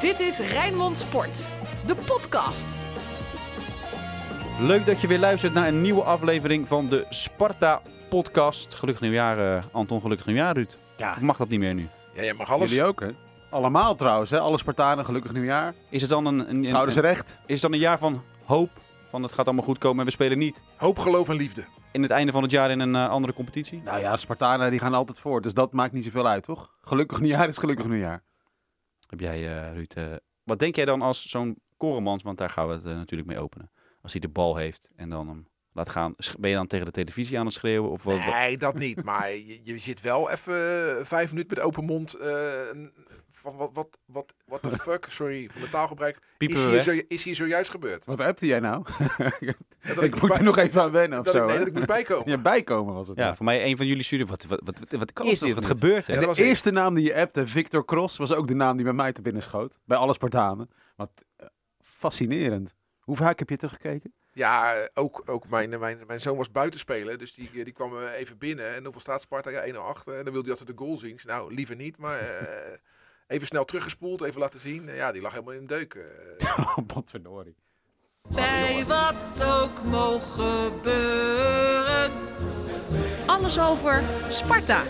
Dit is Rijnmond Sport, de podcast. Leuk dat je weer luistert naar een nieuwe aflevering van de Sparta podcast. Gelukkig nieuwjaar, eh, Anton. Gelukkig nieuwjaar, Ruud. Ja. Of mag dat niet meer nu? Ja, jij mag alles. Jullie ook, hè? Allemaal trouwens, hè? Alle Spartanen, gelukkig nieuwjaar. Is het dan een, een, een, Schouders een- recht. is het dan een jaar van hoop? Van het gaat allemaal goed komen en we spelen niet Hoop, geloof en liefde. in het einde van het jaar in een eh, andere competitie? Nou ja, Spartanen die gaan altijd voor, dus dat maakt niet zoveel uit, toch? Gelukkig nieuwjaar is gelukkig nieuwjaar. Heb jij, eh, Ruud, eh, wat denk jij dan als zo'n Koremans, want daar gaan we het eh, natuurlijk mee openen. Als hij de bal heeft en dan hem laat gaan. Ben je dan tegen de televisie aan het schreeuwen? Of wat, Nee, dat niet. Maar je, zit wel even vijf minuten met open mond. Van wat, wat, wat, what the fuck, sorry voor mijn taalgebruik. Piepen Is hier, zo, is hier zojuist gebeurd? Wat appte jij nou? Ja, dat ik moet bij- er nog even aan wennen of dat zo, ik, nee, dat ik moet bijkomen. Ja, bijkomen was het. Ja, dan. voor mij een van jullie studie. Wat, wat, wat, wat, wat is dit? Wat gebeurt er? Ja, de was eerste naam die je appte, Victor Cross, was ook de naam die bij mij te binnen schoot. Bij alle Spartanen. Wat eh, fascinerend. Hoe vaak heb je teruggekeken? Ja, eh, ook, ook mijn, mijn, mijn zoon was buiten spelen. Dus die, die kwam eh, even binnen. En hoeveel staat Sparta? Ja, 1-0 achter. En dan wilde hij altijd de goal zien. Nou, liever niet. Maar eh, even snel teruggespoeld. Even laten zien. Ja, die lag helemaal in de deuk. eh. Oh. Bij wat ook mogen gebeuren. Alles over Sparta.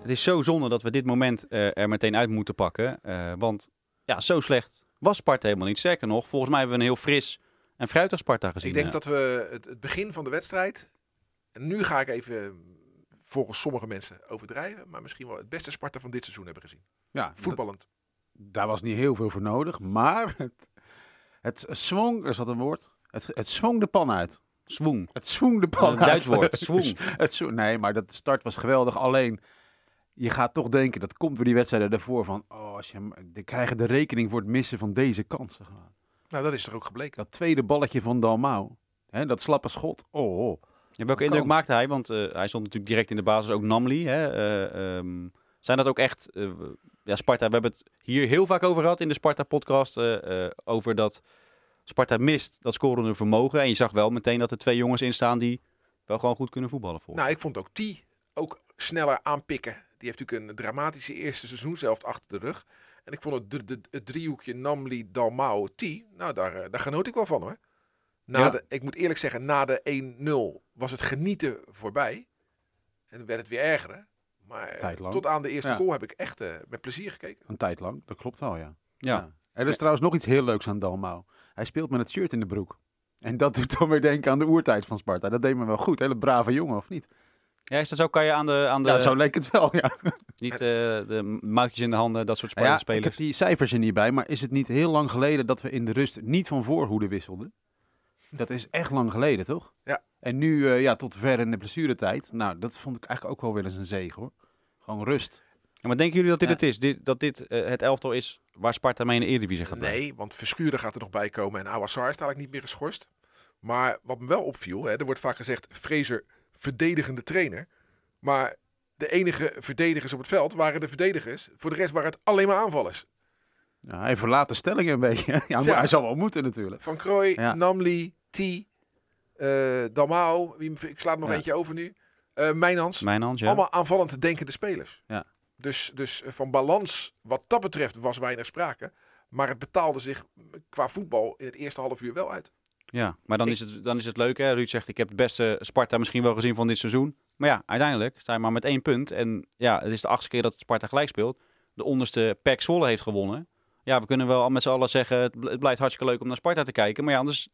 Het is zo zonde dat we dit moment eh, er meteen uit moeten pakken. eh, want ja, zo slecht was Sparta helemaal niet. Sterker nog, volgens mij hebben we een heel fris en fruitig Sparta gezien. Ik denk dat we het, het begin van de wedstrijd. En nu ga ik even volgens sommige mensen overdrijven. Maar misschien wel het beste Sparta van dit seizoen hebben gezien. Ja, Voetballend. daar was niet heel veel voor nodig, maar het, het zwong, er zat een woord, het, het zwong de pan uit. Zwoeng. Het zwong de pan een Duits uit. woord, zwong. Het zwo- nee, maar dat start was geweldig. Alleen, je gaat toch denken, dat komt door die wedstrijden daarvoor van, oh, als je, hem- die krijgen de rekening voor het missen van deze kansen. Nou, dat is er ook gebleken. Dat tweede balletje van Dalmau, hè, dat slappe schot, oh, oh. Ja, welke indruk maakte hij? Want eh, hij stond natuurlijk direct in de basis, ook Namli. Hè? eh, ehm, zijn dat ook echt... eh, ja, Sparta, we hebben het hier heel vaak over gehad in de Sparta-podcast. over dat Sparta mist dat scorende vermogen. En je zag wel meteen dat er twee jongens in staan die wel gewoon goed kunnen voetballen. Voor. Nou, ik vond ook T ook sneller aanpikken. Die heeft natuurlijk een dramatische eerste seizoen zelf achter de rug. En ik vond het, het driehoekje Namli, Dalmau, T. Nou, daar, daar genoot ik wel van hoor. Na Ja. de, ik moet eerlijk zeggen, na de 1-0 was het genieten voorbij. En dan werd het weer erger. Maar eh, tot aan de eerste Ja. goal heb ik echt eh, met plezier gekeken. Een tijd lang, dat klopt wel, ja. ja. Er is trouwens nog iets heel leuks aan Dalmau. Hij speelt met het shirt in de broek. En dat doet dan weer denken aan de oertijd van Sparta. Dat deed me wel goed. Hele brave jongen, of niet? ja, is dat zo? Kan je aan de, aan de Ja, zo leek het wel, ja. niet eh, de mouwtjes in de handen, dat soort Nou ja, spelers? ik heb die cijfers er niet bij, maar is het niet heel lang geleden dat we in de rust niet van voorhoede wisselden? Dat is echt lang geleden, toch? Ja. En nu, eh, ja, tot ver in de blessuretijd. Nou, dat vond ik eigenlijk ook wel weer eens een zegen, hoor. Gewoon rust. Ja, maar denken jullie dat dit Ja. het is? Dit, dat dit eh, het elftal is waar Sparta mee in de Eredivisie gaat blijven? Nee, want Verschuren gaat er nog bij komen en Awassar is eigenlijk niet meer geschorst. Maar wat me wel opviel, hè, er wordt vaak gezegd Fraser verdedigende trainer. Maar de enige verdedigers op het veld waren de verdedigers. Voor de rest waren het alleen maar aanvallers. Ja, hij verlaat de stelling een beetje. Ja, maar Ja. hij zal wel moeten natuurlijk. Van Krooi, Ja. Namli, T, wie, ik sla er nog Ja. eentje over nu. eh Mijnans. Mijn hand, ja. Allemaal aanvallend denkende spelers. Ja. Dus, dus van balans, wat dat betreft, was weinig sprake. Maar het betaalde zich qua voetbal in het eerste half uur wel uit. Ja, maar dan is, het, dan is het leuk. Hè? Ruud zegt, ik heb het beste Sparta misschien wel gezien van dit seizoen. Maar ja, uiteindelijk sta je maar met één punt. En ja, het is de achtste keer dat Sparta gelijk speelt. De onderste PEC Zwolle heeft gewonnen. Ja, we kunnen wel met z'n allen zeggen, het blijft hartstikke leuk om naar Sparta te kijken. Maar ja, anders,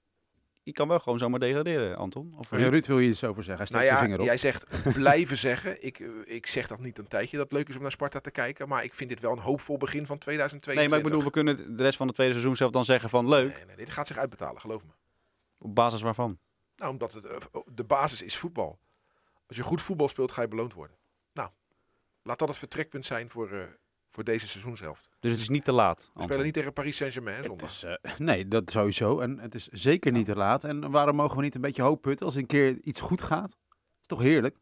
je kan wel gewoon zomaar degraderen, Anton. Of Ja, Ruud. Ruud wil je iets over zeggen. Hij Nou steekt ja, zijn vinger op. jij zegt blijven zeggen. Ik, eh, ik zeg dat niet een tijdje dat het leuk is om naar Sparta te kijken. Maar ik vind dit wel een hoopvol begin van 2022. Nee, maar ik bedoel, we kunnen de rest van het tweede seizoen zelf dan zeggen van leuk. Nee, nee, dit gaat zich uitbetalen, geloof me. Op basis waarvan? Nou, omdat het, eh, de basis is voetbal. Als je goed voetbal speelt, ga je beloond worden. Nou, laat dat het vertrekpunt zijn voor, eh, voor deze seizoenshelft. Dus het is niet te laat. We spelen niet tegen Paris Saint-Germain zondag. is, eh, nee, dat sowieso. En het is zeker niet te laat. En waarom mogen we niet een beetje hoop putten als een keer iets goed gaat? is toch heerlijk?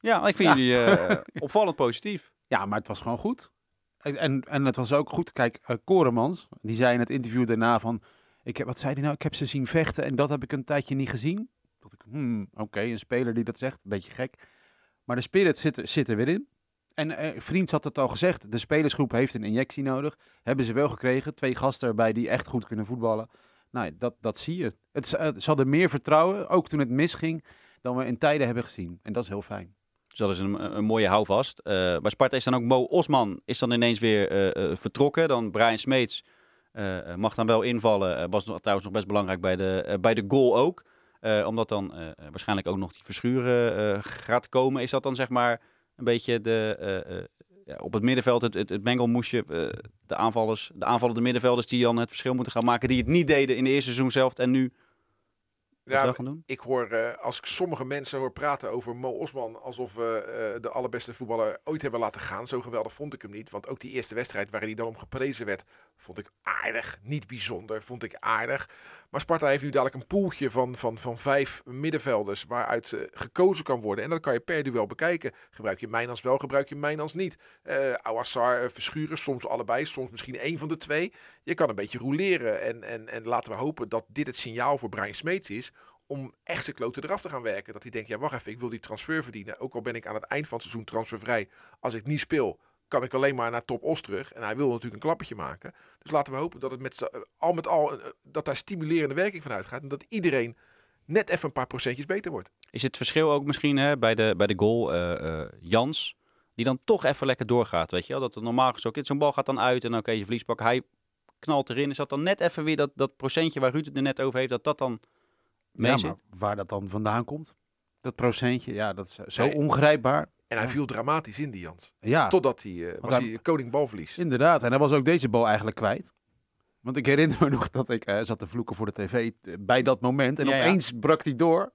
Ja, ik vind Ja. jullie eh, opvallend positief. Ja, maar het was gewoon goed. En, en, het was ook goed. Kijk, eh Koremans, die zei in het interview daarna van... Ik heb, wat zei hij nou? Ik heb ze zien vechten en dat heb ik een tijdje niet gezien. Dat ik, hmm, oké, een speler die dat zegt, een beetje gek. Maar de spirit zit, zit er weer in. En eh, Vriend had het al gezegd, de spelersgroep heeft een injectie nodig. Hebben ze wel gekregen. Twee gasten erbij die echt goed kunnen voetballen. Nou, dat, dat zie je. Het, ze hadden meer vertrouwen, ook toen het misging, dan we in tijden hebben gezien. En dat is heel fijn. Dus dat is een, mooie houvast. Uh, bij Sparta is dan ook Mo Osman is dan ineens weer uh, vertrokken. Dan Brian Smeets mag dan wel invallen. was trouwens nog best belangrijk bij de, bij de goal ook. omdat dan waarschijnlijk ook nog die verschuren gaat komen. Is dat dan zeg maar een beetje de, ja, op het middenveld, het, het, het mengelmoesje, de aanvallers, de aanvallende middenvelders die dan het verschil moeten gaan maken. Die het niet deden in de eerste seizoen zelf en nu ja, ik hoor, uh, als ik sommige mensen hoor praten over Mo Osman alsof we uh, de allerbeste voetballer ooit hebben laten gaan. Zo geweldig vond ik hem niet. Want ook die eerste wedstrijd waarin hij dan om geprezen werd, vond ik aardig. Niet bijzonder, vond ik aardig. Maar Sparta heeft nu dadelijk een poeltje van, van, van vijf middenvelders waaruit gekozen kan worden. En dat kan je per duel bekijken. Gebruik je Mijnans wel, gebruik je Mijnans niet. Uh, Awassar, Verschuren, soms allebei, soms misschien één van de twee. Je kan een beetje roleren. En, en, en laten we hopen dat dit het signaal voor Brian Smeets is om echt zijn kloten eraf te gaan werken. Dat hij denkt, ja wacht even, ik wil die transfer verdienen. Ook al ben ik aan het eind van het seizoen transfervrij. Als ik niet speel, kan ik alleen maar naar Top Os terug. En hij wil natuurlijk een klappertje maken. Dus laten we hopen dat het met al met al, eh, dat daar stimulerende werking van uitgaat. En dat iedereen net even een paar procentjes beter wordt. Is het verschil ook misschien hè, bij, de, bij de goal uh, uh, Jans, die dan toch even lekker doorgaat, weet je wel? Dat het normaal gesproken, zo'n bal gaat dan uit en dan kan je verliespak. Hij knalt erin. Is dat dan net even weer dat, dat procentje waar Ruud het er net over heeft, dat dat dan ja, maar waar dat dan vandaan komt, dat procentje, ja, dat is zo ongrijpbaar. En hij ja. viel dramatisch in, die Jans. Ja. Totdat hij, uh, was hij, hij koning balverlies. Inderdaad, en hij was ook deze bal eigenlijk kwijt. Want ik herinner me nog dat ik uh, zat te vloeken voor de tv uh, bij dat moment. En ja, opeens ja. brak hij door.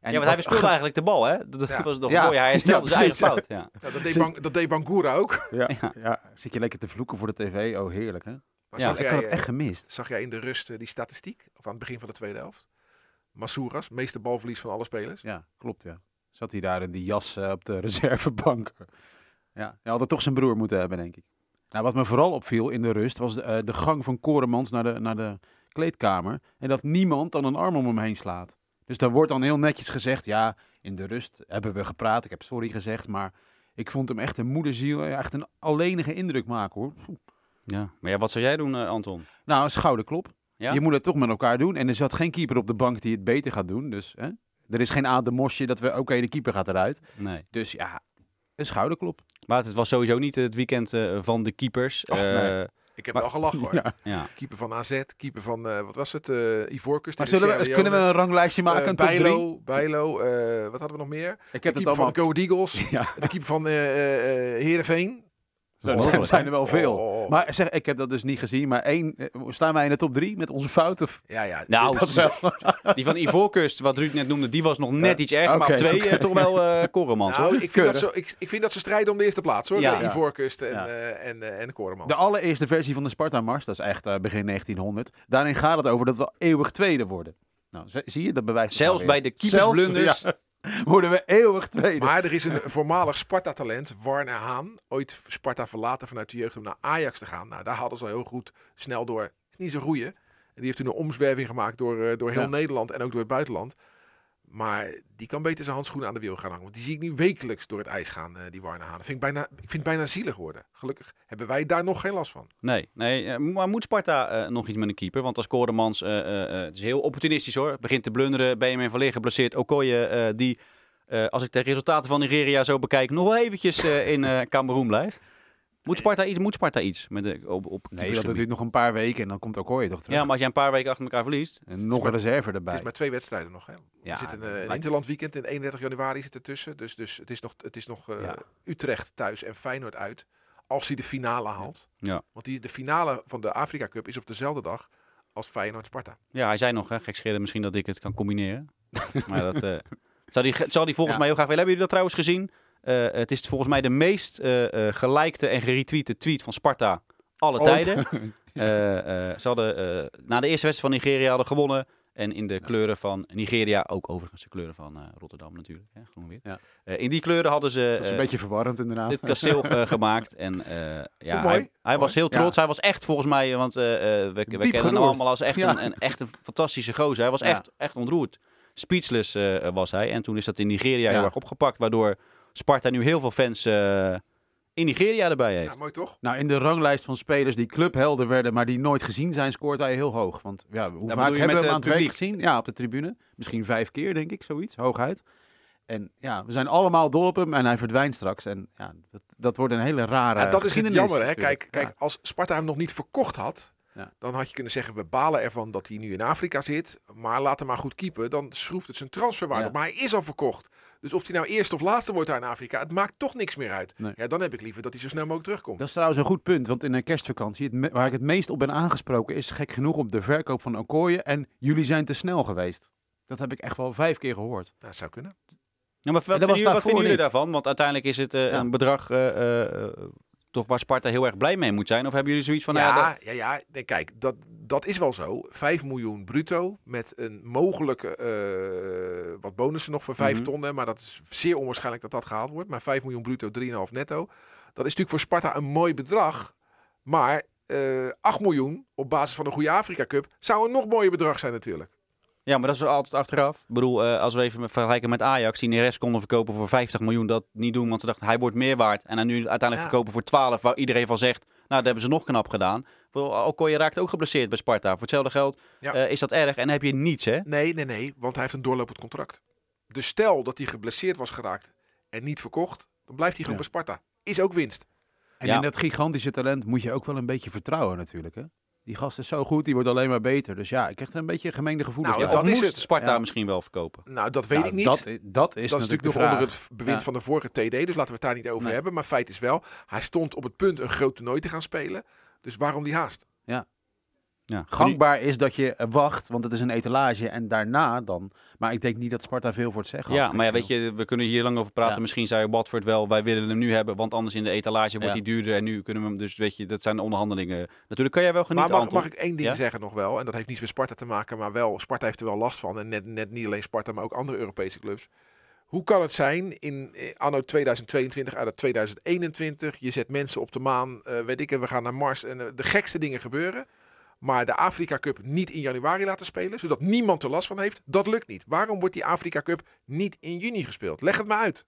En ja, want hij speelde eigenlijk de bal, hè? Dat ja. was nog ja. mooi. Hij herstelde zijn eigen fout. Ja. dat, deed Bang, dat deed Bangura ook. Ja. Ja. zit je lekker te vloeken voor de tv. Oh, heerlijk, hè? Maar ja, ik jij, had het echt gemist. Zag jij in de rust die statistiek? Of aan het begin van de tweede helft? Massouras, meeste balverlies van alle spelers. Ja, klopt ja. Zat hij daar in die jas uh, op de reservebank. ja, hij had toch zijn broer moeten hebben, denk ik. Nou, wat me vooral opviel in de rust was de, uh, de gang van Koremans naar de, naar de kleedkamer. En dat niemand dan een arm om hem heen slaat. Dus daar wordt dan heel netjes gezegd, ja, in de rust hebben we gepraat. Ik heb sorry gezegd, maar ik vond hem echt een moederziel. Echt een alleenige indruk maken, hoor. Ja, maar ja, wat zou jij doen, uh, Anton? Nou, een schouderklop. Ja? Je moet het toch met elkaar doen. En er zat geen keeper op de bank die het beter gaat doen. Dus hè? Er is geen ademosje dat we, oké, okay, de keeper gaat eruit. Nee. Dus ja, een schouderklop. Maar het was sowieso niet het weekend uh, van de keepers. Och, uh, nee. Ik heb maar, wel gelachen hoor. Ja. Ja. Keeper van AZ, keeper van, uh, wat was het, uh, Ivoorkust. Maar zullen we, kunnen we een ranglijstje maken? Uh, Bijlo, Bijlo wat hadden we nog meer? Ik heb de het allemaal... van de Go Eagles. Ja. De keeper van Heerenveen. Er zijn, er wel veel. Oh, oh. Maar zeg, ik heb dat dus niet gezien. Maar één, staan wij in de top drie met onze fouten? Ja, ja. Nou, dat wel. die van Ivoorkust, wat Ruud net noemde, die was nog net iets erger. Okay, maar twee okay. toch wel uh, Koremans. Nou, ik, vind dat zo, ik, ik, vind dat ze strijden om de eerste plaats hoor. Ja. Ivoorkust en, ja. uh, en, uh, en Koremans. De allereerste versie van de Sparta-mars, dat is echt begin 1900. Daarin gaat het over dat we eeuwig tweede worden. Nou, zie je, dat bewijst Zelfs bij de keepersblunders. Ja. worden we eeuwig tweede. Maar er is een voormalig Sparta-talent, Warner Haan. Ooit Sparta verlaten vanuit de jeugd om naar Ajax te gaan. Nou, daar hadden ze al heel goed snel door. Is niet zo goeie. En die heeft toen een omzwerving gemaakt door, uh, door heel ja. Nederland en ook door het buitenland. Maar die kan beter zijn handschoenen aan de wiel gaan hangen. Want die zie ik nu wekelijks door het ijs gaan, uh, die. Dat vind ik, bijna, ik vind het bijna zielig worden. Gelukkig hebben wij daar nog geen last van. Nee, nee maar moet Sparta uh, nog iets met een keeper? Want als Koremans, het is heel opportunistisch hoor. Begint te blunderen, Benjamin van Leer geblesseerd. Okoye, die, als ik de resultaten van Nigeria zo bekijk, nog wel eventjes in Cameroen blijft. Moet Sparta iets? Moet Sparta iets met de, op, op nee, dat duurt nog een paar weken en dan komt Okoye toch terug. Ja, maar als je een paar weken achter elkaar verliest... En nog een reserve erbij. Het is maar twee wedstrijden nog. Hè. Ja, er zit een, een interland weekend in 31 januari zit ertussen. Dus, dus het is nog, het is nog uh, ja. Utrecht thuis en Feyenoord uit. Als hij de finale haalt. Ja. Want die, de finale van de Afrika Cup is op dezelfde dag als Feyenoord-Sparta. Ja, hij zei nog, hè, gek misschien dat ik het kan combineren. maar dat... Uh, zal die, zal die volgens ja. mij heel graag willen. Hebben jullie dat trouwens gezien? Uh, het is volgens mij de meest uh, uh, gelikte en geretweete tweet van Sparta alle Ooit. tijden. ze hadden na de eerste wedstrijd van Nigeria hadden gewonnen. En in de kleuren van Nigeria, ook overigens de kleuren van Rotterdam natuurlijk, hè, groen-wit. Ja. in die kleuren hadden ze Dat is een beetje verwarrend inderdaad. dit kasteel gemaakt. En ja, hij, hij was heel trots. Ja. Hij was echt volgens mij, want we, we kennen hem allemaal als echt, een, een, echt een fantastische gozer. Hij was echt, echt ontroerd. Speechless was hij. En toen is dat in Nigeria heel erg opgepakt, waardoor Sparta nu heel veel fans eh, in Nigeria erbij heeft. Ja, mooi toch? Nou, in de ranglijst van spelers die clubhelden werden, maar die nooit gezien zijn, scoort hij heel hoog. Want ja, hoe vaak hebben we hem eh, aan het werk gezien? Ja, op de tribune. Misschien vijf keer, denk ik, zoiets, hooguit. En ja, we zijn allemaal dol op hem en hij verdwijnt straks. En ja, dat, dat wordt een hele rare Ja, dat is geschiedenis jammer. Hè? Kijk, kijk, als Sparta hem nog niet verkocht had, Ja. dan had je kunnen zeggen, we balen ervan dat hij nu in Afrika zit. Maar laat hem maar goed keepen. Dan schroeft het zijn transferwaarde Ja. op. Maar hij is al verkocht. Dus of hij nou eerste of laatste wordt daar in Afrika, het maakt toch niks meer uit. Nee. Ja, dan heb ik liever dat hij zo snel mogelijk terugkomt. Dat is trouwens een goed punt, want in een kerstvakantie, het me- waar ik het meest op ben aangesproken, is gek genoeg op de verkoop van Okoye. En jullie zijn te snel geweest. Dat heb ik echt wel vijf keer gehoord. Dat zou kunnen. Ja, maar wat, vinden jullie, wat daarvoor vinden jullie niet. daarvan? Want uiteindelijk is het eh, Ja. een bedrag eh, eh, toch waar Sparta heel erg blij mee moet zijn. Of hebben jullie zoiets van... nou ja, ja, ja, ja. Nee, kijk, dat, dat is wel zo. 5 miljoen bruto met een mogelijke eh, wat bonussen nog voor 5 Mhm. ton. hè, Maar dat is zeer onwaarschijnlijk dat dat gehaald wordt. Maar 5 miljoen bruto, 3,5 netto. Dat is natuurlijk voor Sparta een mooi bedrag. Maar eh 8 miljoen op basis van een goede Afrika Cup zou een nog mooier bedrag zijn natuurlijk. Ja, maar dat is altijd achteraf. Ik bedoel, eh, als we even vergelijken met Ajax, die Neres konden verkopen voor 50 miljoen, dat niet doen, want ze dachten hij wordt meer waard. En dan nu uiteindelijk Ja. verkopen voor 12, waar iedereen van zegt, nou, dat hebben ze nog knap gedaan. Okoye raakt ook geblesseerd bij Sparta. Voor hetzelfde geld Ja. eh, is dat erg en dan heb je niets, hè? Nee, nee, nee, want hij heeft een doorlopend contract. Dus stel dat hij geblesseerd was geraakt en niet verkocht, dan blijft hij gewoon Ja. bij Sparta. Is ook winst. En Ja. in dat gigantische talent moet je ook wel een beetje vertrouwen natuurlijk. Hè? Die gast is zo goed, die wordt alleen maar beter. Dus ja, ik krijg er een beetje gemengde gevoelens Nou, bij. dat is moest het. Sparta Ja. misschien wel verkopen? Nou, dat weet Nou, ik niet. Dat, is dat is natuurlijk nog de vraag. onder het bewind Ja. van de vorige TD, dus laten we het daar niet over Nee. hebben. Maar feit is wel, hij stond op het punt een groot toernooi te gaan spelen. Dus waarom die haast? Ja. Gangbaar is dat je wacht, want het is een etalage en daarna dan. Maar ik denk niet dat Sparta veel voor het zeggen had. Ja, maar ja, weet je, we kunnen hier lang over praten. Ja. Misschien zei Watford wel, wij willen hem nu hebben, want anders in de etalage wordt Ja. hij duurder. En nu kunnen we hem, dus weet je, dat zijn de onderhandelingen. Natuurlijk kan jij wel genieten, maar mag, ik één ding Ja? zeggen nog wel? En dat heeft niets met Sparta te maken, maar wel, Sparta heeft er wel last van. En net, net niet alleen Sparta, maar ook andere Europese clubs. Hoe kan het zijn in eh, anno 2022 uit het 2021? Je zet mensen op de maan, eh, weet ik, en we gaan naar Mars en eh, de gekste dingen gebeuren. Maar de Afrika Cup niet in januari laten spelen, zodat niemand er last van heeft, dat lukt niet. Waarom wordt die Afrika Cup niet in juni gespeeld? Leg het maar uit.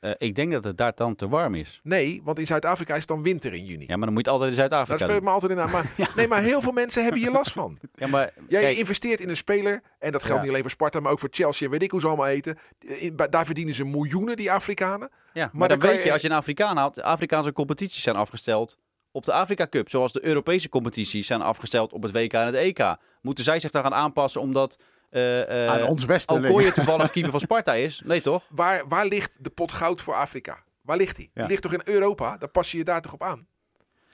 Eh, ik denk dat het daar dan te warm is. Nee, want in Zuid-Afrika is het dan winter in juni. Ja, maar dan moet je altijd in Zuid-Afrika speelt doen. me altijd in aan. Nee, maar heel veel mensen hebben hier last van. Ja, maar Jij kijk, investeert in een speler, en dat geldt Ja. niet alleen voor Sparta, maar ook voor Chelsea, en weet ik hoe ze allemaal eten. In- daar verdienen ze miljoenen, die Afrikanen. ja, maar, maar dan, weet je, je- als je een Afrikaan haalt, de Afrikaanse competities zijn afgesteld op de Afrika Cup. Zoals de Europese competities zijn afgesteld op het WK en het EK. Moeten zij zich daar gaan aanpassen omdat eh eh Aan ons. Okoye toevallig keeper van Sparta is? Nee, toch? Waar, waar ligt de pot goud voor Afrika? Waar ligt die? Ja. Die ligt toch in Europa? Daar pas je je daar toch op aan?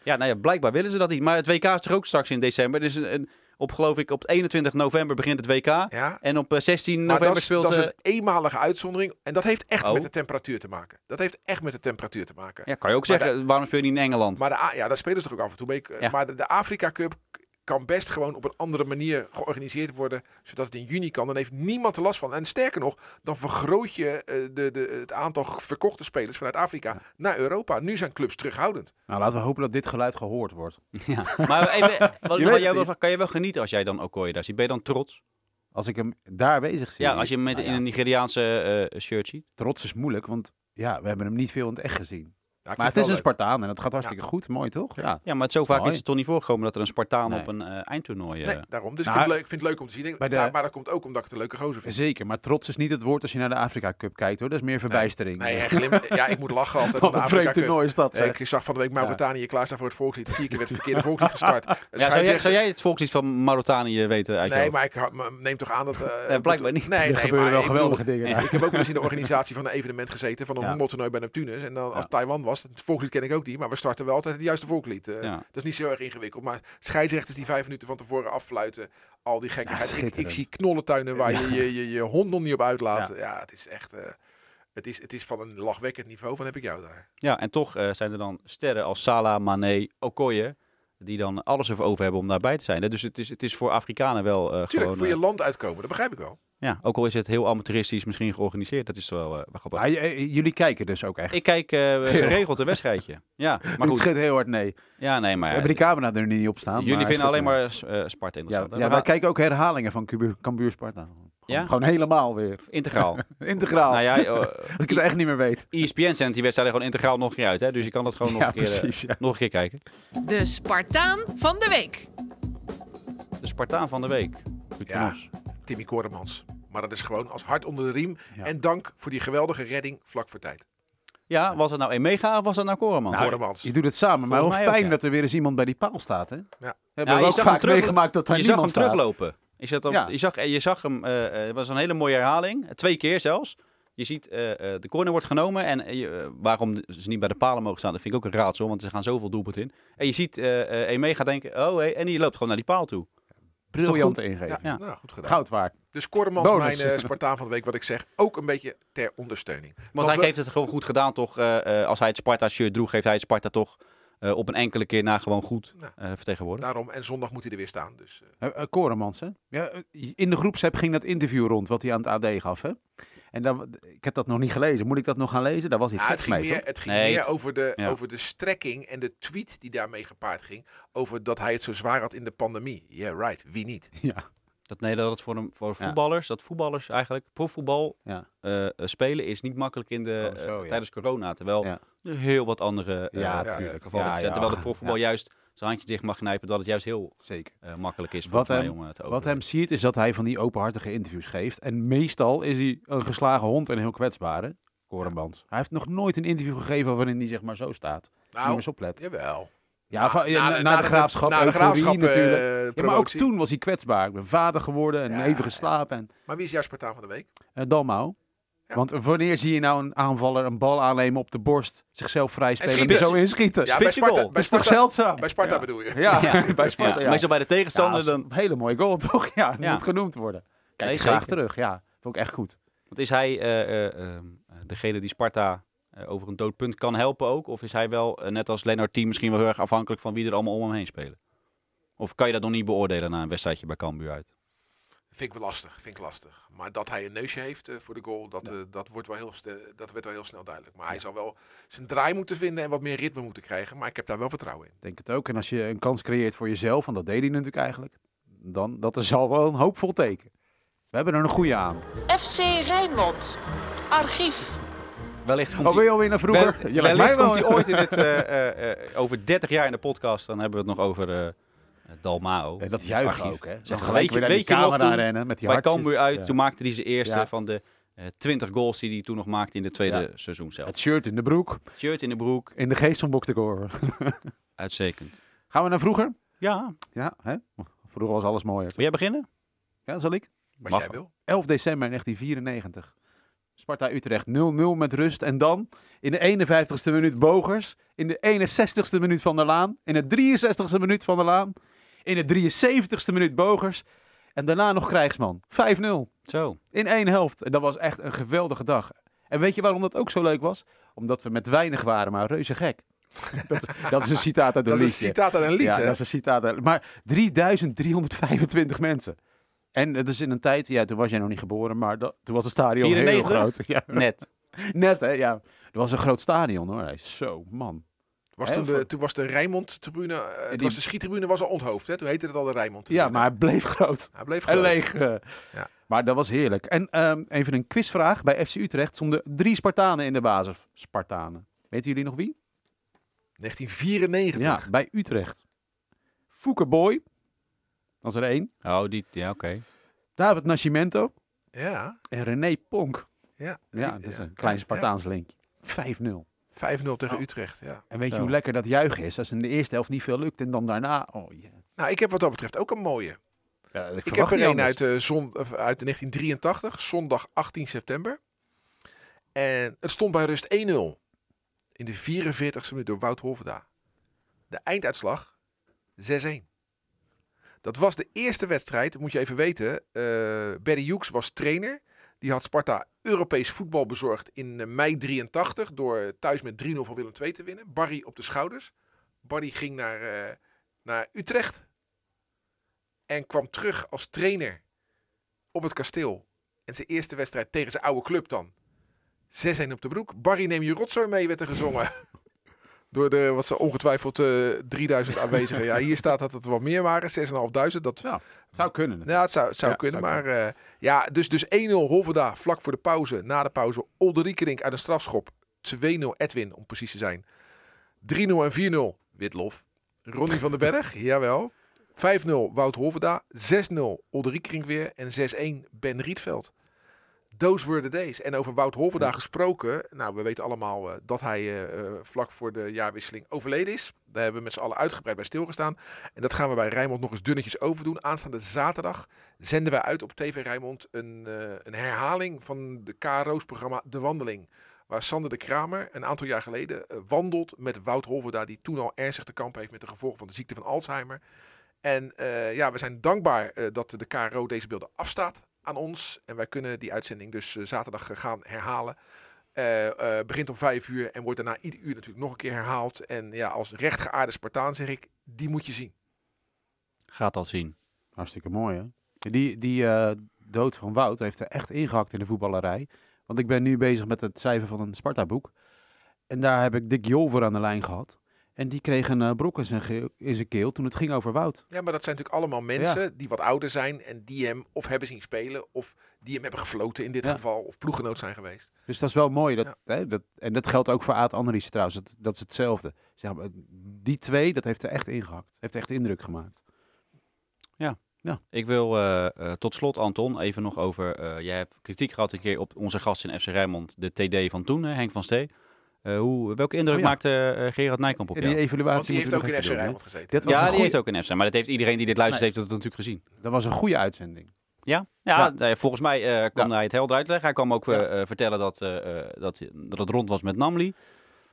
Ja, nou ja, blijkbaar willen ze dat niet. Maar het WK is toch ook straks in december. Dus een, een- op, geloof ik, op 21 november begint het WK. Ja? En op eh, 16 Maar november dat is, speelt... dat is eh, een eenmalige uitzondering. En dat heeft echt Oh. met de temperatuur te maken. Dat heeft echt met de temperatuur te maken. ja, kan je ook maar zeggen, waarom speel je niet in Engeland? Maar de, ja, daar spelen ze toch ook af en toe mee. Ja. Maar de, de Afrika Cup kan best gewoon op een andere manier georganiseerd worden. Zodat het in juni kan. Dan heeft niemand er last van. En sterker nog, dan vergroot je eh, de, de, het aantal verkochte spelers vanuit Afrika naar Europa. Nu zijn clubs terughoudend. Nou, laten we hopen dat dit geluid gehoord wordt. Ja. Maar even, wat, jij wil, kan je wel genieten als jij dan Okoye daar ziet? Ben je dan trots? Als ik hem daar bezig zie. Ja, als je hem met Nou in ja, een Nigeriaanse eh, shirt ziet. Trots is moeilijk, want ja, we hebben hem niet veel in het echt gezien. Ja, Maar vind het is een Spartaan en dat gaat hartstikke goed. Mooi toch? Ja. Ja, maar het zo vaak mooi. is het toch niet voorgekomen dat er een Spartaan Nee. op een eh, eindtoernooi... eh, leuk. Nee, daarom. Dus Nou, ik, vind het leuk, ik vind het leuk om te zien. De- ja, maar dat komt ook omdat ik het een leuke gozer vind. Zeker, maar trots is niet het woord als je naar de Afrika Cup kijkt hoor. Dat is meer verbijstering. Nee, glim, ja, ik moet lachen altijd. Wat aan de een Afrika vreemd Cup. toernooi is dat. Eh, zeg. Ik zag van de week Mauritanië klaarstaan voor het volkslied. Vier keer werd het verkeerde volkslied gestart. Ja, zou, jij, zou jij het volkslied van Mauritanië weten uit Nee, maar ik neem toch aan dat... eh, Nee, blijkbaar niet. Nee, er nee, gebeuren wel geweldige dingen. Ik heb ook wel eens in de organisatie van een evenement gezeten. Van een honkbaltoernooi bij Neptunus. En dan als. Taiwan was. Het volkslied ken ik ook niet. Maar we starten wel altijd het juiste volkslied. Eh, Ja. Dat is niet zo erg ingewikkeld. Maar scheidsrechters die vijf minuten van tevoren affluiten. Al die gekkigheid. ik, zie knollentuinen waar je, je, je je hond nog niet op uitlaat. Ja, het is echt... eh, het, is, het is van een lachwekkend niveau. Van heb ik jou daar. Ja, en toch eh, zijn er dan sterren als Salah, Mane, Okoye... die dan alles ervoor over hebben om daarbij te zijn. hè. Dus het is, het is voor Afrikanen wel eh, Tuurlijk, gewoon... voor je eh, land uitkomen. Dat begrijp ik wel. Ja, ook al is het heel amateuristisch misschien georganiseerd. Dat is wel, eh, grappig. Eh, jullie kijken dus ook echt. Ik kijk eh, Veel. geregeld een wedstrijdje. Ja, maar het goed. schudt heel hard nee. Ja, nee, We maar... hebben die camera er nu niet op staan. jullie maar vinden alleen maar eh, Sparta interessant. Ja, ja We wij kijken ook herhalingen van Cambuur, Cambuur Sparta. Ja? Gewoon helemaal weer. Integraal. Integraal. nou ja, Dat ik het echt niet meer weet. ESPN zendt die wedstrijd gewoon integraal nog een keer uit. Hè? Dus je kan dat gewoon nog, Ja, een, keer, precies. Ja. nog een keer kijken. De Spartaan van de week. De Spartaan van de week. Ja. Timmy Koremans. Maar dat is gewoon als hart onder de riem. Ja. En dank voor die geweldige redding vlak voor tijd. Ja, was het nou Emega of was dat nou Koreman? Nou, Koremans. Je doet het samen, maar ook, fijn ja. dat er weer eens iemand bij die paal staat. Hè? We hebben Ja, we je ook zag hem vaak terug- meegemaakt dat daar je zag hem niemand staat. teruglopen. Je, zat op, Ja. je, zag, je zag hem, eh, eh, het was een hele mooie herhaling. Twee keer zelfs. Je ziet, eh, eh, de corner wordt genomen. En je, eh, waarom ze niet bij de palen mogen staan, dat vind ik ook een raadsel. Want er gaan zoveel doelpunten in. En je ziet eh eh, Emega denken, oh hey, en die loopt gewoon naar die paal toe. Briljante Ja, ingeving. Ja. nou goed gedaan. Goud waard. Dus Koremans, Bonus. mijn eh, Spartaan van de week, wat ik zeg, ook een beetje ter ondersteuning. Want hij we- heeft het gewoon goed gedaan toch. eh, eh, als hij het Sparta-shirt droeg, heeft hij het Sparta toch eh, op een enkele keer na gewoon goed Nou. eh, vertegenwoordigd. Daarom, en zondag moet hij er weer staan. Dus, Koremans, hè? Ja, in de groepsapp ging dat interview rond wat hij aan het AD gaf, hè? En dan, ik heb dat nog niet gelezen. Moet ik dat nog gaan lezen? Daar was iets ja, het ging, mee, meer, toch? het ging Nee, meer over, de, ja. over de strekking en de tweet die daarmee gepaard ging. Over dat hij het zo zwaar had in de pandemie. Yeah, right. Wie niet? Ja. Dat, nee, dat het voor, een, voor Ja. voetballers, dat voetballers eigenlijk, profvoetbal Ja. eh, eh, spelen is niet makkelijk in de, Oh, zo, ja. tijdens corona. Terwijl Ja. er heel wat andere eh, Ja, eh, tuurlijk. gevallen Ja, zijn. ja, Terwijl de profvoetbal ja. juist zijn handje dicht mag knijpen, dat het juist heel Zeker. eh, makkelijk is Wat volgens mij hem- om eh, te Wat overleven. hem ziet is dat hij van die openhartige interviews geeft. En meestal is hij een geslagen hond en heel kwetsbaar, hè? Korenband. Hij heeft nog nooit een interview gegeven waarin hij zeg maar zo staat. Moet je Nou, eens opletten. jawel. Ja, van- na, de graafschap, Na de graafschap natuurlijk. eh, ja, maar ook toen was hij kwetsbaar. Ik ben vader geworden en Ja, even geslapen. En, Maar wie is jouw Spartaan van de week? uh, Dalmau. Ja. Want wanneer zie je nou een aanvaller een bal aannemen op de borst, zichzelf vrij spelen en er zo inschieten? Ja, bij Spitse Sparta, goal. bij dat is toch Sparta, zeldzaam? bij Sparta ja. bedoel je? Ja, Ja. bij Sparta. Ja, Ja, Meestal bij de tegenstander dan... een hele mooie goal, toch? Ja, moet genoemd worden. Kijk Nee, graag zeker. terug. Ja, vond ik echt goed. Want is hij eh, eh, ehm, degene die Sparta over een dood punt kan helpen ook? Of is hij wel, net als Lennart Team, misschien wel heel erg afhankelijk van wie er allemaal om hem heen spelen? Of kan je dat nog niet beoordelen na een wedstrijdje bij Cambuur uit? Vind ik wel lastig, vind ik lastig. Maar dat hij een neusje heeft eh, voor de goal, dat, eh, dat, wordt wel heel, dat werd wel heel snel duidelijk. Maar hij zal wel zijn draai moeten vinden en wat meer ritme moeten krijgen. Maar ik heb daar wel vertrouwen in. Ik denk het ook. En als je een kans creëert voor jezelf, en dat deed hij natuurlijk eigenlijk, dan dat is al wel een hoopvol teken. We hebben er een goede aan. FC Rijnmond. Archief. Wellicht komt Oh, hij... alweer naar vroeger? Wel- wellicht komt hij ooit in dit, eh, eh, eh, over 30 jaar in de podcast, dan hebben we het nog over eh Dalmao. Ja, dat archief. ook, hè? Zo weet je, weet je nog toen, rennen met die bij. Cambuur uit, Ja. toen maakte hij zijn eerste Ja. van de eh 20 goals die hij toen nog maakte in de tweede Ja. seizoen zelf. Het shirt in de broek, shirt in de broek, in de geest van Bok de Goor. uitstekend. Gaan we naar vroeger? Ja, Ja, hè? Vroeger was alles mooier. wil jij beginnen? Ja, zal ik? Wat Mag jij wil. 11 december 1994. Sparta Utrecht 0-0 met rust. En dan in de 51ste minuut Bogers. In de 61ste minuut Van der Laan. In de 63ste minuut Van der Laan. In de 73ste minuut Bogers. En daarna nog Krijgsman. 5-0. Zo. In één helft. En dat was echt een geweldige dag. En weet je waarom dat ook zo leuk was? Omdat we met weinig waren, maar reuze gek. dat, dat is een citaat uit een Dat is een liedje. citaat uit een lied, Ja, hè? dat is een citaat. uit- Maar 3325 mensen. En het is in een tijd, ja, toen was jij nog niet geboren, maar dat, toen was het stadion heel 94? groot. Ja, Net. net hè, ja. Er was een groot stadion hoor. Zo, man. Was Hè, toen, de, toen was de Rijnmond-tribune, eh, die- was de schiettribune was al onthoofd. Hè? Toen heette het al de rijnmond Ja, maar hij bleef groot. hij bleef En groot. leeg. eh. Ja. Maar dat was heerlijk. En ehm, even een quizvraag. Bij FC Utrecht stonden drie Spartanen in de basis. Spartanen. Weten jullie nog wie? 1994. Ja, bij Utrecht. Fouke Boy. Dat is er één. Oh, die, ja, oké. David Nascimento. Ja, En René Ponk. ja. Ja, dat is ja. een klein Ja, Spartaans linkje. 5-0. 5-0 tegen Oh. Utrecht, ja. En weet je hoe lekker dat juichen is? Als in de eerste helft niet veel lukt en dan daarna... Oh, ja. Nou, ik heb wat dat betreft ook een mooie. Ja, ik Ik verwacht heb er een uit, eh, zon, of uit 1983, zondag 18 september. En het stond bij rust 1-0. In de 44ste minuut door Wout Hoveda. De einduitslag 6-1. Dat was de eerste wedstrijd, moet je even weten. eh Barry Hughes was trainer. Die had Sparta Europees voetbal bezorgd in eh, mei 83 door thuis met 3-0 van Willem II te winnen. Barry op de schouders. Barry ging naar, eh, naar Utrecht en kwam terug als trainer op het kasteel. En zijn eerste wedstrijd tegen zijn oude club dan. 6-1 op de broek. Barry neem je rotzooi mee, werd er gezongen. Door de, wat ze ongetwijfeld eh 3000 aanwezigen. Ja, hier staat dat het wat meer waren, 6.500. Dat, Ja, zou kunnen. ja, het zou, zou Ja, kunnen. zou maar eh, ja, dus, dus 1-0 Holverda vlak voor de pauze. Na de pauze Olderiekerink uit een strafschop. 2-0 Edwin, om precies te zijn. 3-0 en 4-0 Witlof. Ronnie van den Berg, jawel. 5-0 Wout Holverda. 6-0 Olderiekerink weer. En 6-1 Ben Rietveld. Those were the days. En over Wout Holverda gesproken. Nou, we weten allemaal eh, dat hij eh, eh, vlak voor de jaarwisseling overleden is. Daar hebben we met z'n allen uitgebreid bij stilgestaan. En dat gaan we bij Rijnmond nog eens dunnetjes overdoen. Aanstaande zaterdag zenden wij uit op TV Rijnmond een, een herhaling van de KRO's programma De Wandeling. Waar Sander de Kramer een aantal jaar geleden wandelt met Wout Holverda. Die toen al ernstig te kampen heeft met de gevolgen van de ziekte van Alzheimer. En ja, we zijn dankbaar dat de KRO deze beelden afstaat aan ons. En wij kunnen die uitzending dus eh, zaterdag eh, gaan herhalen. Eh, begint om vijf uur en wordt daarna ieder uur natuurlijk nog een keer herhaald. En ja, als rechtgeaarde Spartaan zeg ik, die moet je zien. Gaat dat zien. Hartstikke mooi, hè? Die, die dood van Wout heeft er echt ingehakt in de voetballerij. Want ik ben nu bezig met het schrijven van een Sparta-boek. En daar heb ik Dick Jol aan de lijn gehad. En die kreeg een eh, brok in zijn, geel- in zijn keel toen het ging over Wout. Ja, maar dat zijn natuurlijk allemaal mensen die wat ouder zijn en die hem of hebben zien spelen of die hem hebben gefloten in dit Ja. geval of ploeggenoot zijn geweest. Dus dat is wel mooi. Dat, Ja. hè, dat, en dat geldt ook voor Aad Andriessen trouwens. Dat, dat is hetzelfde. Zeg maar, die twee, dat heeft er echt ingehakt. Heeft echt indruk gemaakt. Ik wil eh, eh, tot slot, Anton, even nog over... eh, jij hebt kritiek gehad een keer op onze gast in FC Rijnmond, de TD van toen, hè, Henk van Stee. Eh, hoe, welke indruk Oh ja. maakte eh, Gerard Nijkamp op En jou? die evaluatie Want die heeft ook in FC. Rijnmond gezeten. Ja, die goeie- heeft ook een FC, maar dat heeft iedereen die dit luistert, Nee. heeft dat natuurlijk gezien. Dat was een goede uitzending. Ja, ja, volgens mij eh, kwam Ja. hij het helder uitleggen. Hij kwam ook Ja. vertellen dat, eh, eh, dat, dat het rond was met Namli.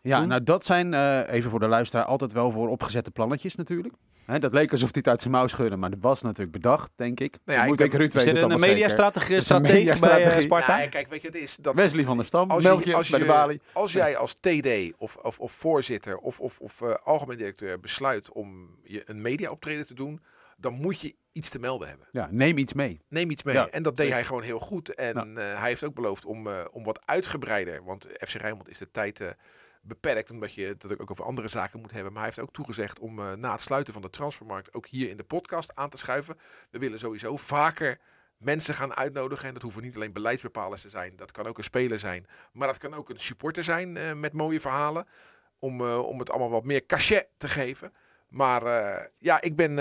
Ja, Toen? nou dat zijn, eh, even voor de luisteraar, altijd wel voor opgezette plannetjes natuurlijk. Hè, dat leek alsof hij het uit zijn mouw schudde, maar dat was natuurlijk bedacht, denk ik. Nou ja, moet Ruud het een mediastrategie bij eh, mediastrategie. Sparta? Nou, kijk, weet je, het is dat Wesley van der Stam, als, je bij de balie. als jij als TD of, of, of voorzitter of, of, of eh, algemeen directeur besluit om je een mediaoptreden te doen, dan moet je iets te melden hebben. Ja, neem iets mee. Neem iets mee. Ja, en dat deed hij gewoon heel goed. En Ja. eh, hij heeft ook beloofd om, eh, om wat uitgebreider, want FC Rijnmond is de tijd eh, beperkt, omdat je het ook over andere zaken moet hebben. Maar hij heeft ook toegezegd om eh, na het sluiten van de transfermarkt ook hier in de podcast aan te schuiven. We willen sowieso vaker mensen gaan uitnodigen. En dat hoeven niet alleen beleidsbepalers te zijn. Dat kan ook een speler zijn. Maar dat kan ook een supporter zijn eh, met mooie verhalen. Om, eh, om het allemaal wat meer cachet te geven. Maar ja, ik ben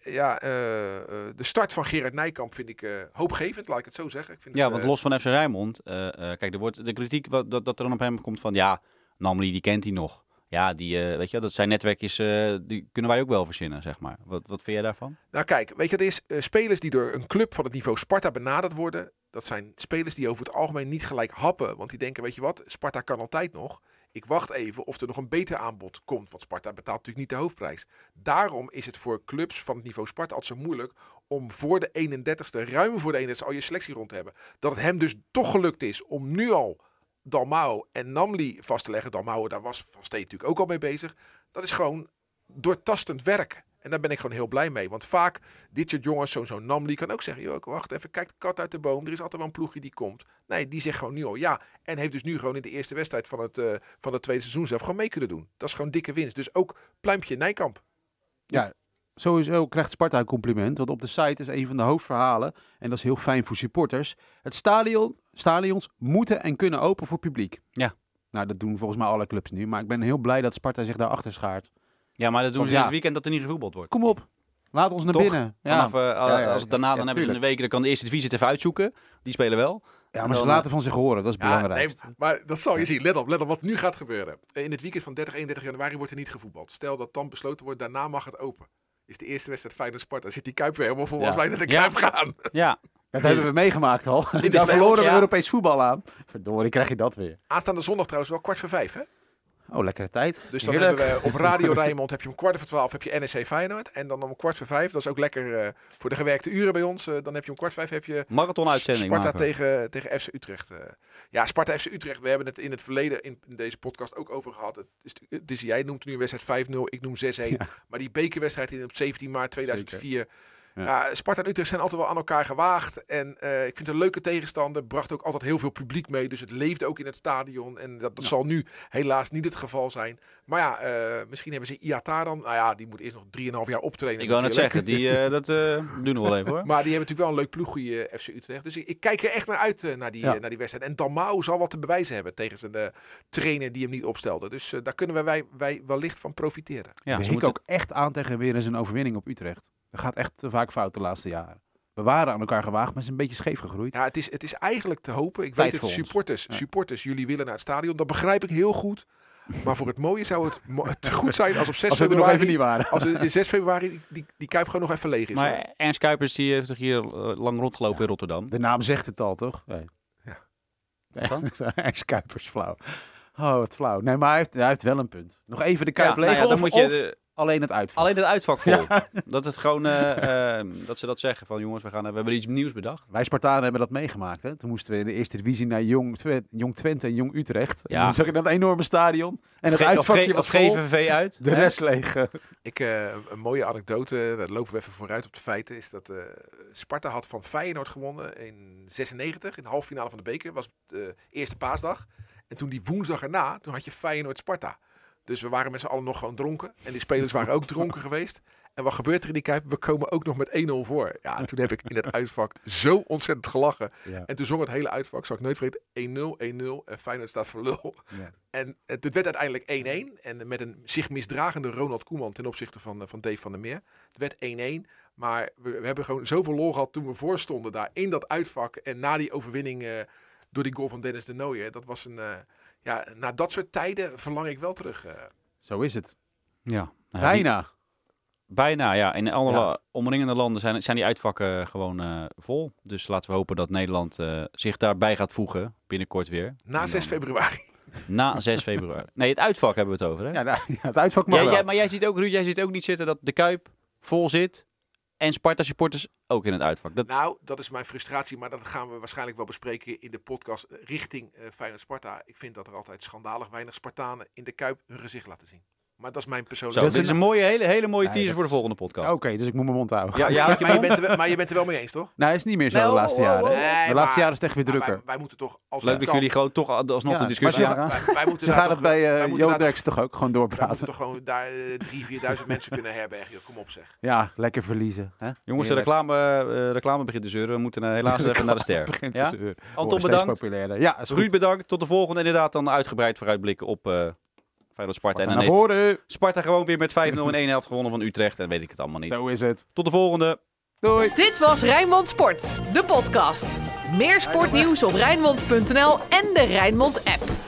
ja, de start van Gerard Nijkamp vind ik hoopgevend, laat ik het zo zeggen. Ik vind Ja, het, want los van FC Rijnmond, kijk, er wordt de kritiek wat, dat, dat er dan op hem komt van, ja, Namli, die kent hij nog. Ja, die, eh, weet je, dat zijn netwerkjes, eh, die kunnen wij ook wel verzinnen, zeg maar. Wat, wat vind jij daarvan? Nou kijk, weet je het is? Eh, spelers die door een club van het niveau Sparta benaderd worden, dat zijn spelers die over het algemeen niet gelijk happen. Want die denken, weet je wat, Sparta kan altijd nog. Ik wacht even of er nog een beter aanbod komt. Want Sparta betaalt natuurlijk niet de hoofdprijs. Daarom is het voor clubs van het niveau Sparta altijd zo moeilijk om voor de 31ste, ruim voor de 31ste, al je selectie rond te hebben. Dat het hem dus toch gelukt is om nu al Dalmau en Namli vast te leggen. Dalmau, daar was Van Steen natuurlijk ook al mee bezig. Dat is gewoon doortastend werk. En daar ben ik gewoon heel blij mee. Want vaak, dit soort jongens, zo'n zo'n Namli kan ook zeggen... Joh, wacht even, kijk de kat uit de boom. Er is altijd wel een ploegje die komt. Nee, die zegt gewoon nu al ja. En heeft dus nu gewoon in de eerste wedstrijd van het, eh, van het tweede seizoen zelf gewoon mee kunnen doen. Dat is gewoon dikke winst. Dus ook pluimpje Nijkamp. Ja, sowieso krijgt Sparta een compliment. Want op de site is een van de hoofdverhalen, en dat is heel fijn voor supporters. Het stadion, stadions moeten en kunnen open voor publiek. Ja. Nou, dat doen volgens mij alle clubs nu. Maar ik ben heel blij dat Sparta zich daarachter schaart. Ja, maar dat doen Want ze in ja. het weekend dat er niet gevoetbald wordt. Kom op, laat ons naar Toch? binnen. Ja. Vanaf, eh, Ja, ja, als het daarna, ja, dan hebben ze in de weken, dan kan de eerste divisie het even uitzoeken. Die spelen wel. ja, maar ze laten van zich horen, dat is Ja, belangrijk. nee, maar dat zal je zien. Let op, let op wat nu gaat gebeuren. In het weekend van 30, 31 januari wordt er niet gevoetbald. Stel dat dan besloten wordt, daarna mag het open. Is de eerste wedstrijd Feyenoord-Sparta. Zit die Kuip weer helemaal vol Ja. als wij naar de Ja. Kuip gaan. Ja, Dat hebben we meegemaakt al. de Daar verloren we ja. Europees voetbal aan. Verdorie, krijg je dat weer. Aanstaande zondag trouwens wel kwart voor vijf, hè? Oh, lekkere tijd. Dus dan Heerlijk. hebben we op Radio Rijnmond heb je om kwart voor twaalf heb je NEC Feyenoord. En dan om kwart voor vijf, dat is ook lekker eh, voor de gewerkte uren bij ons. eh, dan heb je om kwart voor vijf heb je marathon-uitzending Sparta maken tegen, tegen FC Utrecht. eh. ja, Sparta FC Utrecht, we hebben het in het verleden in, in deze podcast ook over gehad. Het is, het is, jij noemt nu een wedstrijd 5-0, ik noem 6-1. Ja. Maar die bekerwedstrijd in op 17 maart 2004, Ja. Ja, Sparta en Utrecht zijn altijd wel aan elkaar gewaagd. En eh, ik vind het een leuke tegenstander. Bracht ook altijd heel veel publiek mee. Dus het leefde ook in het stadion. En dat, dat zal nu helaas niet het geval zijn. Maar ja, eh, misschien hebben ze Iata dan. Nou ja, die moet eerst nog 3,5 jaar optreden. Ik wou net zeggen, die, eh, dat eh, doen we wel even hoor. Maar die hebben natuurlijk wel een leuk ploegje, FC Utrecht. Dus ik, ik kijk er echt naar uit naar, die, Ja. naar die wedstrijd. En Dalmau zal wat te bewijzen hebben tegen zijn eh, trainer die hem niet opstelde. Dus daar kunnen wij, wij, wij wellicht van profiteren. Ja, we moeten- ook echt aan tegen weer eens een overwinning op Utrecht. Dat gaat echt te vaak fout de laatste jaren. We waren aan elkaar gewaagd, maar is een beetje scheef gegroeid. Ja, het is, het is eigenlijk te hopen. Ik Tijd weet het, supporters, Ja. supporters, jullie willen naar het stadion. Dat begrijp ik heel goed. Maar voor het mooie zou het mo- het goed zijn als op 6 Als we er nog februari... even niet waren. Als in 6 februari die, die, Kuip gewoon nog even leeg is. hoor. Maar Ernst Kuipers die heeft toch hier eh, lang rondgelopen Ja. in Rotterdam. De naam zegt het al, toch? Nee. Ja. Ex Kuipers flauw. Oh, wat flauw. Nee, maar hij heeft, hij heeft wel een punt. Nog even de Kuip Ja, nou leeg ja, dan of, moet je of eh, alleen het uitvallen. alleen het uitvak vol. Dat het gewoon eh, eh, dat ze dat zeggen van jongens, we gaan we hebben iets nieuws bedacht. Wij Spartanen hebben dat meegemaakt. Hè? Toen moesten we in de eerste divisie naar Jong, Twe- Jong Twente en Jong Utrecht. En Ja. dan zag je dat enorme stadion. En het uitvakje was vol. GVV uit. De hè? rest leeg. Ik, eh, een mooie anekdote, daar lopen we even vooruit op de feiten, is dat eh, Sparta had van Feyenoord gewonnen in 96, in de halve finale van de beker, was de eerste paasdag. En toen die woensdag erna, toen had je Feyenoord-Sparta. Dus we waren met z'n allen nog gewoon dronken. En die spelers waren ook dronken geweest. En wat gebeurt er in die Kuip? We komen ook nog met 1-0 voor. Ja, toen heb ik in het uitvak zo ontzettend gelachen. Ja. En toen zong het hele uitvak, zal ik nooit vergeten, 1-0, 1-0 en Feyenoord staat voor lul. Ja. En het, het werd uiteindelijk 1-1. En met een zich misdragende Ronald Koeman ten opzichte van, eh, van Dave van der Meer. Het werd 1-1. Maar we, we hebben gewoon zoveel lol gehad toen we voorstonden daar in dat uitvak. En na die overwinning eh, door die goal van Dennis de Nooijer. Dat was een... eh, ja, na dat soort tijden verlang ik wel terug. eh. Zo is het. Ja. Nou, die- Bijna. bijna, ja. In alle Ja. omringende landen zijn, zijn die uitvakken gewoon eh, vol. Dus laten we hopen dat Nederland eh, zich daarbij gaat voegen binnenkort weer. na En 6 dan- februari. Na 6 februari. Nee, het uitvak hebben we het over, hè? Ja, nou, ja, het uitvak mag Jij- wel. jij- maar jij ziet ook, Ruud, jij ziet ook niet zitten dat de Kuip vol zit en Sparta supporters ook in het uitvak. Nou, dat is mijn frustratie, maar dat gaan we waarschijnlijk wel bespreken in de podcast eh, richting eh Feyenoord Sparta. Ik vind dat er altijd schandalig weinig Spartanen in de Kuip hun gezicht laten zien. Maar dat is mijn persoonlijke... dat dit is een mooie, hele, hele mooie Nee, teaser voor de volgende podcast. Oké, dus ik moet mijn mond houden. Ja, ja, je maar, je mond. bent er, wel- maar je bent er wel mee eens, toch? Nou, is niet meer zo Nee, de laatste oh, oh, jaren. oh. De Nee, laatste maar- jaren is het echt weer drukker. Wij, wij moeten toch als Leuk dat jullie gewoon toch alsnog Ja, de discussie maar ze- aangaan. Wij, wij moeten toch, het bij daar toch- ook gewoon doorpraten. moeten toch gewoon daar eh, drie, vierduizend mensen kunnen herbergen. joh. Kom op zeg. Ja, lekker verliezen. Hè? Jongens, de reclame, eh, reclame begint te zeuren. We moeten helaas even naar de ster. Begint Ja? te zeuren. Anton, bedankt. Ja. Ruud, bedankt. Tot de volgende. Inderdaad, dan uitgebreid vooruitblikken op eh Feyenoord Sparta. En Naar dan heeft voren. Sparta gewoon weer met 5-0 in één helft gewonnen van Utrecht. En weet ik het allemaal niet. Zo is het. Tot de volgende. Doei. Dit was Rijnmond Sport, de podcast. Meer sportnieuws op Rijnmond.nl en de Rijnmond app.